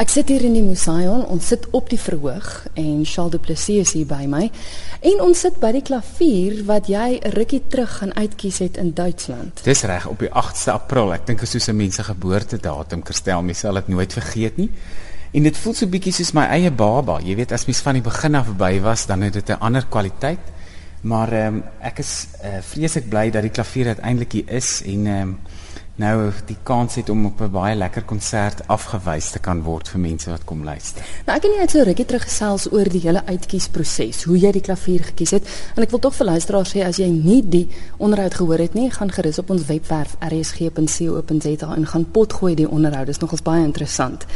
Ek sit hier in die Museion, ons sit op die verhoog en Charles Du Plessis is hier by my. En ons sit by die klavier wat jy 'n rukkie terug gaan uitkies het in Duitsland. Dis reg op die 8ste April. Ek dink is soos 'n mens se geboortedatum, Kerstel, mens sal dit nooit vergeet nie. En dit voel so bietjie soos my eie baba. Jy weet as mens van die begin af by was, dan het dit 'n ander kwaliteit. Maar ehm um, ek is uh, vreeslik bly dat die klavier uiteindelik hier is en ehm um, nou die kans het om op 'n baie lekker konsert afgewys te kan word vir mense wat kom luister. Nou ek het net so rukkie teruggesels oor die hele uitkiesproses, hoe jy die klavier gekies het en ek wil tog vir luisteraars sê as jy nie die onderhoud gehoor het nie, gaan gerus op ons webwerf rsg.co.za en gaan potgooi die onderhoud. Dit is nogals baie interessant.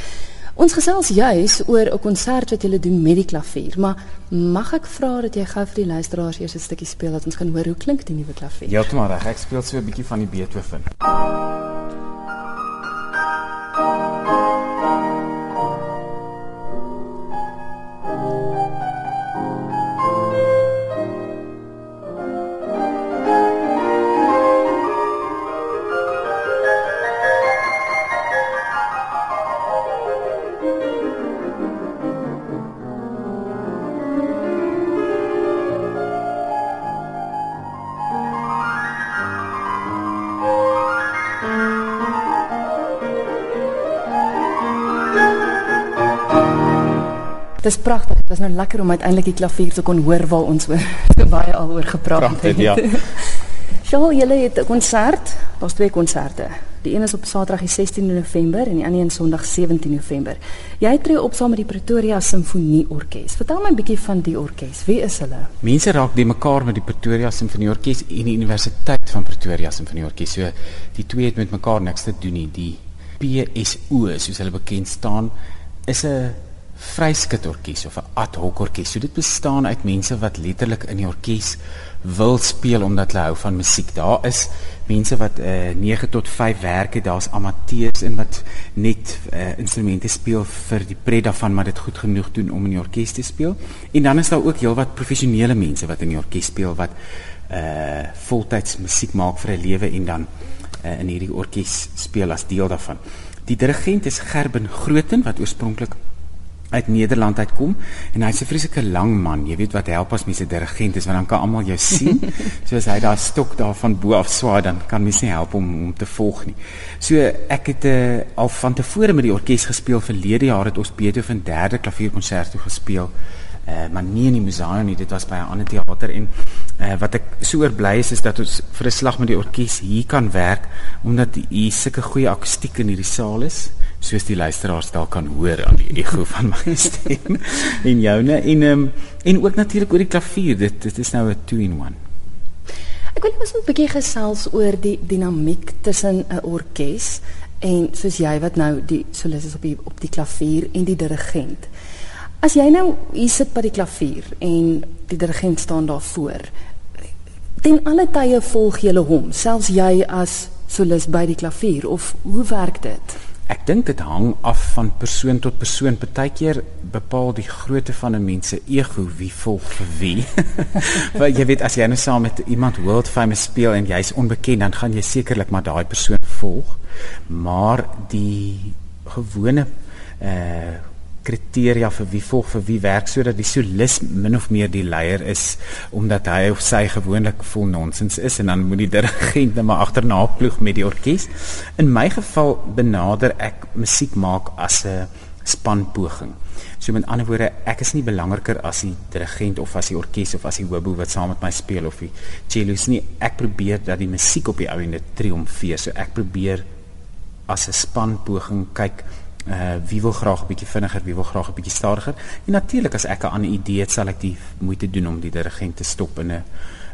Ons gesels juis oor 'n konsert wat jy doen met die klavier, maar mag ek vra dat jy gou vir die luisteraars eers 'n stukkie speel dat ons kan hoor hoe klink die nuwe klavier? Ja, maar reg, ek speel so 'n bietjie van die Beethoven. Dis pragtig. Dit was nou lekker om uiteindelik die klavier te kon hoor waar ons oor so baie al oor gepraat prachtig, het. Ja. Sjoe, julle het 'n konsert. Daar's twee konserte. Die een is op Saterdag die 16de November en die ander een Sondag 17 November. Jy tree op saam met die Pretoria Simfonie Orkees. Vertel my 'n bietjie van die orkes. Wie is hulle? Mense raak die mekaar met die Pretoria Simfonie Orkees en die Universiteit van Pretoria Simfonie Orkees. So die twee het met mekaar niks te doen nie. Die PSO, soos hulle bekend staan, is 'n vryskut orkes of 'n ad hoc orkes. So dit bestaan uit mense wat letterlik in die orkes wil speel omdat hulle hou van musiek. Daar is mense wat uh, eh, 9 tot 5 werk het, daar's amateurs en wat net uh, instrumente speel vir die pret daarvan maar dit goed genoeg doen om in die orkes te speel. En dan is daar ook heelwat professionele mense wat in die orkes speel wat uh voltyds musiek maak vir 'n lewe en dan uh, in hierdie orkes speel as deel daarvan. Die dirigent is Gerben Groten wat oorspronklik uit Nederland uitkom en hy's 'n vreeslike lang man. Jy weet wat help as mens 'n dirigent is want dan kan almal jou sien. Soos hy daai stok daar van bo af swaai dan kan mens nie help om om te volg nie. So ek het uh, al van tevore met die orkes gespeel verlede jaar het ons Beethoven derde klavierkonsert gespeel. Uh, maar nie in die museum nie, dit was by 'n ander teater en uh, wat ek so oor bly is is dat ons vir 'n slag met die orkes hier kan werk omdat hier sulke goeie akoestiek in hierdie saal is soos die luisteraars dalk kan hoor aan die ego van my stem en joune en um, en ook natuurlik oor die klavier dit dit is nou 'n 2 in 1 Ek wil net 'n bietjie gesels oor die dinamiek tussen 'n orkes en soos jy wat nou die solis is op die op die klavier en die dirigent. As jy nou hier sit by die klavier en die dirigent staan daar voor. Ten alle tye volg jy hom, selfs jy as solis by die klavier of hoe werk dit? Ek dink dit hang af van persoon tot persoon. Partykeer bepaal die grootte van 'n mens se ego wie volg vir wie. Want jy weet as jy nou saam met iemand world famous speel en jy's onbekend, dan gaan jy sekerlik maar daai persoon volg. Maar die gewone uh kriteria vir wie volg vir wie werk sodat die solis min of meer die leier is omdat hy of sy gewoonlik vol nonsens is en dan moet die dirigent net maar agterna ploeg met die orkes. In my geval benader ek musiek maak as 'n spanpoging. So met ander woorde, ek is nie belangriker as die dirigent of as die orkes of as die hobo wat saam met my speel of die cellos nie. Ek probeer dat die musiek op die ou ende triomfeer. So ek probeer as 'n spanpoging kyk uh wie wil graag 'n bietjie vinniger, wie wil graag 'n bietjie stadiger. En natuurlik as ek 'n ander idee het, sal ek die moeite doen om die dirigent te stop in 'n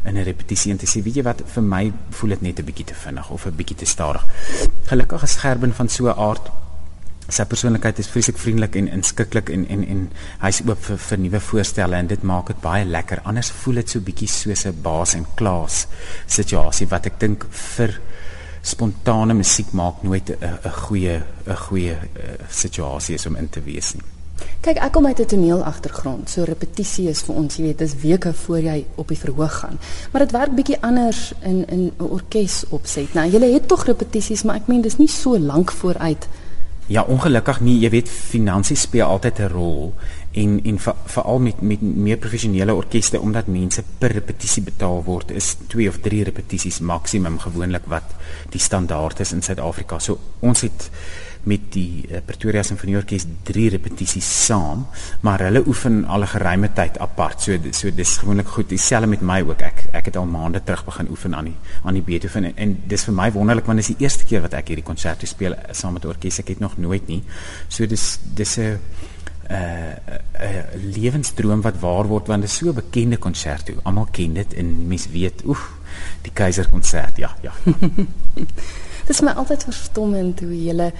in 'n repetisie en te sê, weet jy wat, vir my voel dit net 'n bietjie te vinnig of 'n bietjie te stadig. Gelukkig is Gerben van so 'n aard sy persoonlikheid is vreeslik vriendelik en inskikkelik en en en hy's oop vir vir nuwe voorstelle en dit maak dit baie lekker. Anders voel dit so bietjie soos 'n baas en klaas situasie wat ek dink vir spontane musiek maak nooit 'n goeie 'n goeie uh, situasie is om in te wees nie. Kyk, ek kom uit 'n toneel agtergrond. So repetisie is vir ons, jy weet, dis weke voor jy op die verhoog gaan. Maar dit werk bietjie anders in in 'n orkes opset. Nou, jy het tog repetisies, maar ek meen dis nie so lank vooruit Ja, ongelukkig nie. Jy weet finansies speel altyd 'n rol en en veral met met meer professionele orkeste omdat mense per repetisie betaal word is 2 of 3 repetisies maksimum gewoonlik wat die standaard is in Suid-Afrika. So ons het met die uh, Pretoria Sinfonieorkes 3 repetisies saam, maar hulle oefen al 'n geruime tyd apart. So so dis gewoonlik goed. Dieselfde met my ook. Ek ek het al maande terug begin oefen aan die aan die Beethoven en, en dis vir my wonderlik want dis die eerste keer wat ek hierdie konsert speel uh, saam met orkes. Ek het nog nooit nie. So dis dis 'n uh, uh, lewensdroom wat waar word want dit is so 'n bekende konsert. Almal ken dit en mense weet, oef, die Keiserkonsert. Ja, ja. Dit is my altyd verstommend hoe jy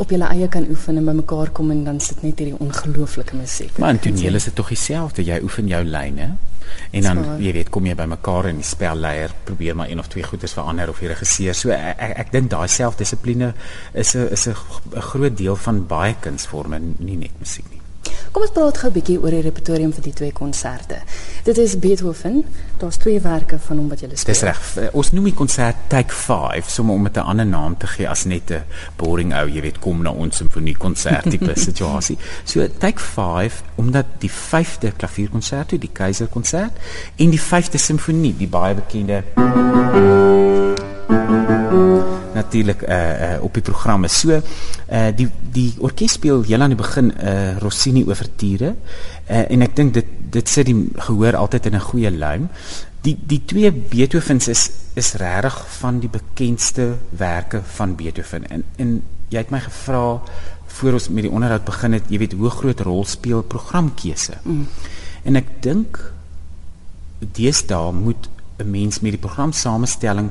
op julle eie kan oefen en bymekaar kom en dan sit net hierdie ongelooflike musiek. Maar in toneel is dit tog dieselfde. Jy oefen jou lyne en dan jy weet kom jy bymekaar en die spelleier probeer maar een of twee goeders verander of die regisseur. So ek ek, ek dink daai selfdissipline is 'n is 'n groot deel van baie kunsvorme, nie net musiek nie. Kom ons praat gou 'n bietjie oor die repertorium vir die twee konserte. Dit is Beethoven. Daar's twee werke van hom wat jy speel. Dis reg. Eh, ons noem die konsert Take 5 sommer om dit 'n ander naam te gee as net 'n boring ou, jy weet, kom na ons simfonie konsert tipe situasie. So Take 5 omdat die 5de klavierkonsert, die Keiserkonsert en die 5de simfonie, die baie bekende natuurlik uh, uh op die programme. So uh die die orkes speel heel aan die begin uh Rossini ouverture uh en ek dink dit dit sit die gehoor altyd in 'n goeie lyn. Die die twee Beethovens is is regtig van die bekendste werke van Beethoven. En en jy het my gevra voor ons met die onderhoud begin het, jy weet hoe groot rol speel programkeuse. Mm. En ek dink deesdae moet 'n mens met die programsamestelling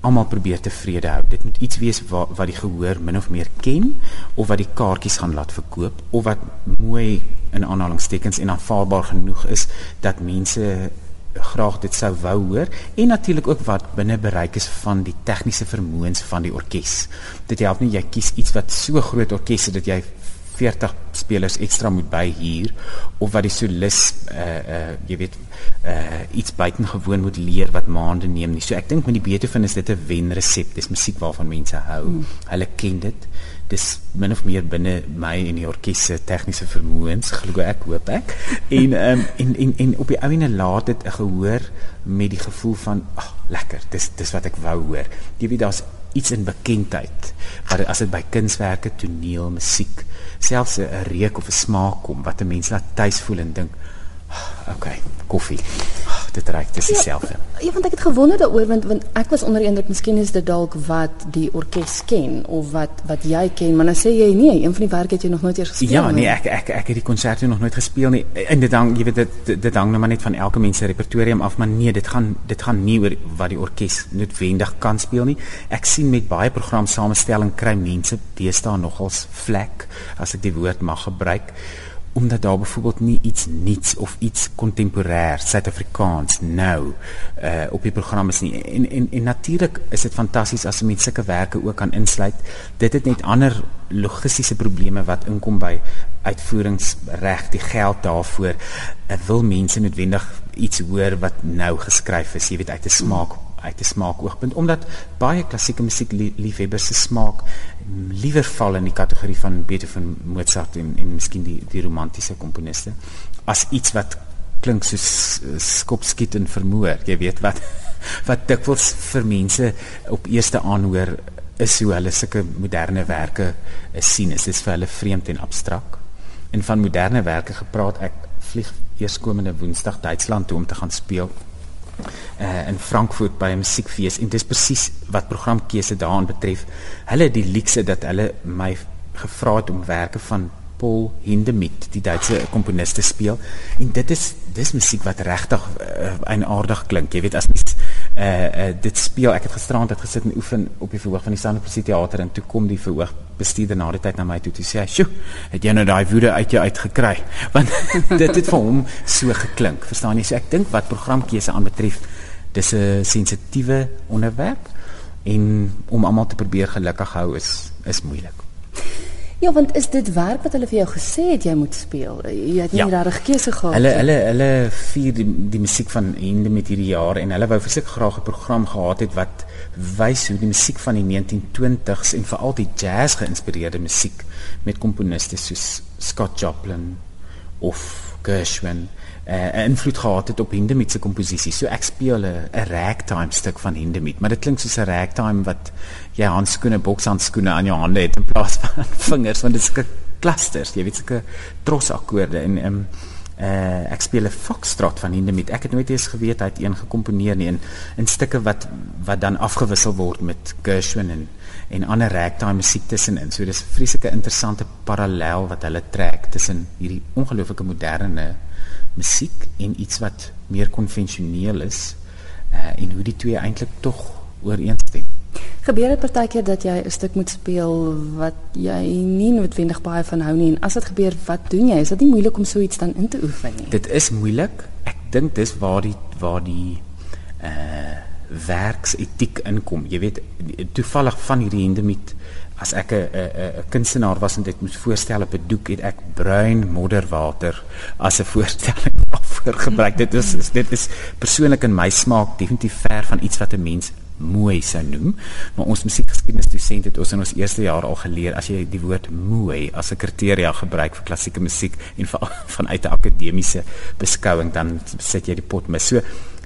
almal probeer tevrede hou. Dit moet iets wees wat wat die gehoor min of meer ken of wat die kaartjies gaan laat verkoop of wat mooi in aanhalingstekens en aanvaarbaar genoeg is dat mense graag dit sou wou hoor en natuurlik ook wat binne bereik is van die tegniese vermoëns van die orkes. Dit help nie jy kies iets wat so groot orkes is dat jy 40 spelers ekstra moet by hier of wat die solis uh uh jy weet uh iets buitengewoon moet leer wat maande neem nie. So ek dink met die Beethoven is dit 'n wenresep. Dis musiek waarvan mense hou. Mm. Hulle ken dit. Dis min of meer binne my en die orkes se tegniese vermoëns, glo ek, hoop ek. En um en en en op die ouene laat dit 'n gehoor met die gevoel van ag, oh, lekker. Dis dis wat ek wou hoor. Jy weet daar's iets in bekendheid. Maar as dit by kunswerke, toneel, musiek, selfs 'n reuk of 'n smaak kom wat 'n mens laat tuis voel en dink, oh, okay, koffie dit reik dis ja, dieselfde. Ja, ja, want ek het gewonder daaroor want want ek was onder indruk miskien is dit dalk wat die orkes ken of wat wat jy ken, maar nou sê jy nee, een van die werke het jy nog nooit eers gespeel ja, nie. Ja, nee, ek ek ek het die konserte nog nooit gespeel nie. En dit hang, jy weet dit dit, dit hang nou maar net van elke mens se repertorium af, maar nee, dit gaan dit gaan nie oor wat die orkes noodwendig kan speel nie. Ek sien met baie programsamestelling kry mense deesdae nogals vlek as ek die woord mag gebruik omdat daar byvoorbeeld nie iets nuuts of iets kontemporêr Suid-Afrikaans nou uh op die program is nie. En en en natuurlik is dit fantasties as mense sulke werke ook kan insluit. Dit het net ander logistiese probleme wat inkom by uitvoeringsreg die geld daarvoor. Uh, wil mense noodwendig iets hoor wat nou geskryf is jy weet uit 'n smaak uit 'n smaakoogpunt omdat baie klassieke musiek liefhebbers se smaak liewer val in die kategorie van Beethoven, Mozart en en miskien die die romantiese komponiste as iets wat klink soos skopskiet en vermoor. Jy weet wat wat dikwels vir mense op eerste aanhoor is hoe hulle sulke moderne werke sien. Dit is vir hulle vreemd en abstrakt. En van moderne werke gepraat, ek vlieg eerskomende Woensdag Duitsland toe om te gaan speel uh, in Frankfurt by 'n musiekfees en dis presies wat programkeuse daaraan betref. Hulle die luukse dat hulle my gevra het om werke van Paul Hindemith, die Duitse komponis te speel. En dit is dis musiek wat regtig uh, eienaardig klink. Jy weet as mens uh, uh dit speel, ek het gisterand het gesit en oefen op die verhoog van die Sandepsie teater en toe kom die verhoog bestuurder na die tyd na my toe toe sê hy, "Sjoe, het jy nou daai woede uit jou uitgekry?" Want dit het vir hom so geklink. Verstaan jy? So ek dink wat programkeuse aanbetref, dis 'n sensitiewe onderwerp en om almal te probeer gelukkig hou is is moeilik. Ja, want is dit werk wat hulle vir jou gesê het jy moet speel? Jy het nie ja. regtig keuse gehad. Hulle hulle hulle vier die, die musiek van Hende met hierdie jaar en hulle wou verseker graag 'n program gehad het wat wys hoe die musiek van die 1920s en veral die jazz geïnspireerde musiek met komponiste soos Scott Joplin of Gershwin uh, 'n invloed gehad het op Hindemith se komposisie. So ek speel 'n ragtime stuk van Hindemith, maar dit klink soos 'n ragtime wat jy handskoene, bokshandskoene aan jou hande het in plaas van vingers want dit is 'n clusters, jy weet sulke trosakkoorde en um, uh, ek speel 'n foxtrot van Hindemith. Ek het nooit eens geweet hy het een gekomponeer nie in in stukke wat wat dan afgewissel word met Gershwin en en ander ragtime musiek tussenin. So dis 'n vreeslike interessante parallel wat hulle trek tussen hierdie ongelooflike moderne musiek en iets wat meer konvensioneel is uh, en hoe die twee eintlik tog ooreenstem. Gebeur dit partykeer dat jy 'n stuk moet speel wat jy nie noodwendig baie van hou nie en as dit gebeur, wat doen jy? Is dit nie moeilik om so iets dan in te oefen nie? Dit is moeilik. Ek dink dis waar die waar die uh werksetiek inkom. Jy weet toevallig van hierdie hende met as ek 'n 'n kunstenaar was en dit moet voorstel op 'n doek het ek bruin modderwater as 'n voorstelling daarvoor gebruik. Dit is, is dit is persoonlik in my smaak definitief ver van iets wat 'n mens mooi sou noem. Maar ons musiekgeskiedenisdosent het ons in ons eerste jaar al geleer as jy die woord mooi as 'n kriteria gebruik vir klassieke musiek en van vanuit 'n akademiese beskouing dan sit jy die pot mis. So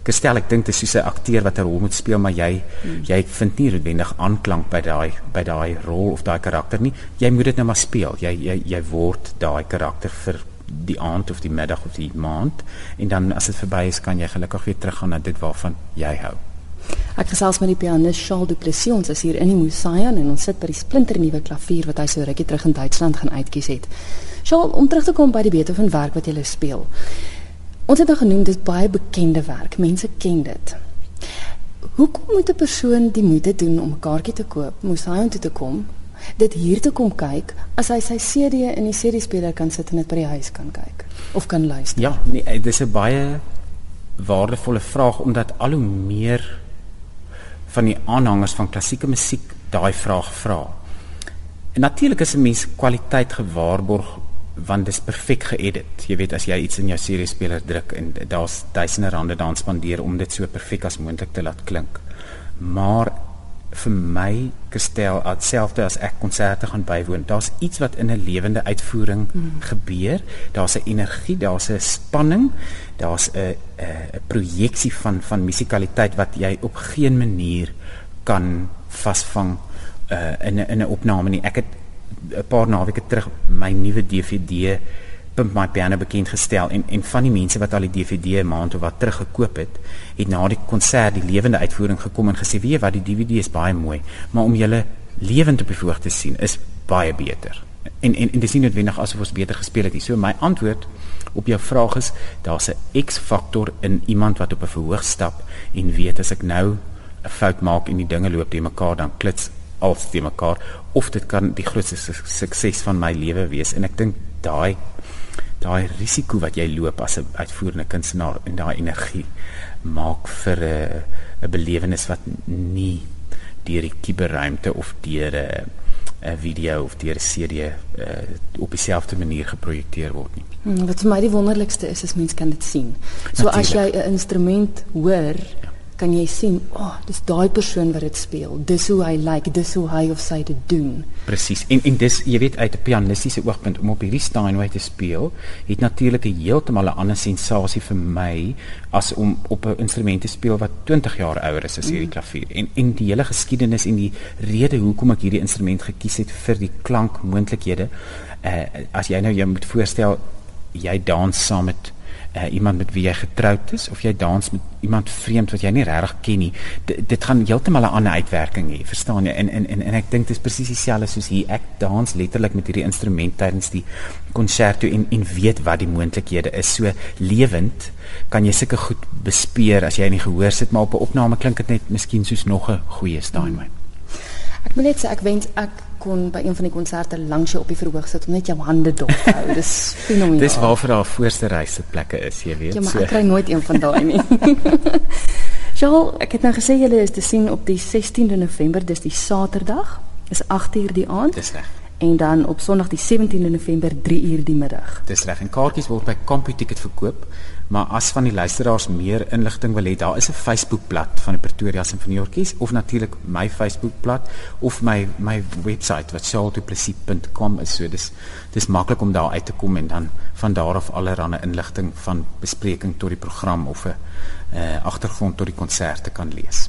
Gestel ek dink dit is soos 'n akteur wat 'n rol moet speel, maar jy hmm. jy vind nie noodwendig aanklank by daai by daai rol of daai karakter nie. Jy moet dit nou maar speel. Jy jy jy word daai karakter vir die aand of die middag of die maand en dan as dit verby is kan jy gelukkig weer teruggaan na dit waarvan jy hou. Ek gesels met die pianis Charles Duplessis ons is hier in die Museum en ons sit by die splinternuwe klavier wat hy so rukkie terug in Duitsland gaan uitkies het. Charles, om terug te kom by die Beethoven werk wat jy speel. Ons het dan genoem dis baie bekende werk. Mense ken dit. Hoekom moet 'n persoon die moeite doen om 'n kaartjie te koop, moes hy toe te kom, dit hier te kom kyk as hy sy CD in die CD-speler kan sit en dit by die huis kan kyk of kan luister? Ja, nee, dis 'n baie waardevolle vraag omdat al hoe meer van die aanhangers van klassieke musiek daai vraag vra. En natuurlik is 'n mens kwaliteit gewaarborg want dit is perfek geëdit. Jy weet as jy iets in jou serie speler druk en daar's duisende rande daan spandeer om dit so perfek as moontlik te laat klink. Maar vir my Kristel selfde as ek konserte gaan bywoon, daar's iets wat in 'n lewende uitvoering mm. gebeur. Daar's 'n energie, daar's 'n spanning, daar's 'n 'n projeksie van van musikaliteit wat jy op geen manier kan vasvang uh, in 'n in 'n opname nie. Ek het 'n paar naweke terug my nuwe DVD Pimp My Piano bekend gestel en en van die mense wat al die DVD 'n maand of wat terug gekoop het, het na die konsert die lewende uitvoering gekom en gesê, "Weet jy wat, die DVD is baie mooi, maar om julle lewend op die voorg te sien is baie beter." En en en dis nie noodwendig asof ons beter gespeel het nie. So my antwoord op jou vraag is, daar's 'n X-faktor in iemand wat op 'n verhoog stap en weet as ek nou 'n fout maak en die dinge loop te mekaar dan klits als te mekaar of dit kan die grootste sukses van my lewe wees en ek dink daai daai risiko wat jy loop as 'n uitvoerende kunstenaar en daai energie maak vir 'n 'n belewenis wat nie deur die kiberruimte of deur 'n 'n video of deur 'n CD uh, op dieselfde manier geprojekteer word nie. Hmm, wat vir my die wonderlikste is is mense kan dit sien. So Natuurlijk. as jy 'n instrument hoor kan jy sien, o, oh, dis daai persoon wat dit speel. Dis hoe hy lyk, like, dis hoe hy of sy dit doen. Presies. En en dis jy weet uit 'n pianistiese oogpunt om op hierdie Steinway te speel, het natuurlik 'n heeltemal 'n ander sensasie vir my as om op 'n instrument te speel wat 20 jaar ouer is as hierdie mm. klavier. En en die hele geskiedenis en die rede hoekom ek hierdie instrument gekies het vir die klankmoontlikhede. Uh as jy nou jy moet voorstel jy dans saam met uh, iemand met wie jy getroud is of jy dans met iemand vreemd wat jy nie regtig ken nie. D dit gaan heeltemal 'n ander uitwerking hê, verstaan jy? En en en, en ek dink dit is presies dieselfde soos hier. Ek dans letterlik met hierdie instrument tydens die konserto en en weet wat die moontlikhede is. So lewend kan jy sulke goed bespeer as jy in die gehoor sit, maar op 'n opname klink dit net miskien soos nog 'n goeie Steinway. Ek moet net sê ek wens ek kon by een van die konserte langs jou op die verhoog sit om net jou hande dop te hou. Dis fenomenaal. Dis waar vir haar voorste reiseplekke is, jy weet. Ja, maar so. ek kry nooit een van daai nie. Joel, ek het nou gesê julle is te sien op die 16de November, dis die Saterdag. Dis 8uur die aand. Dis reg. en dan op Sondag die 17de November 3 uur die middag. Dis reg en kaartjies word by CompuTicket verkoop, maar as van die luisteraars meer inligting wil hê, daar is 'n Facebookblad van die Pretoria Sinfonieorkes of natuurlik my Facebookblad of my my webwerf wat charlesduplessis.com is. So dis dis maklik om daar uit te kom en dan van daar af allerlei inligting van bespreking tot die program of 'n uh, agtergrond tot die konserte kan lees.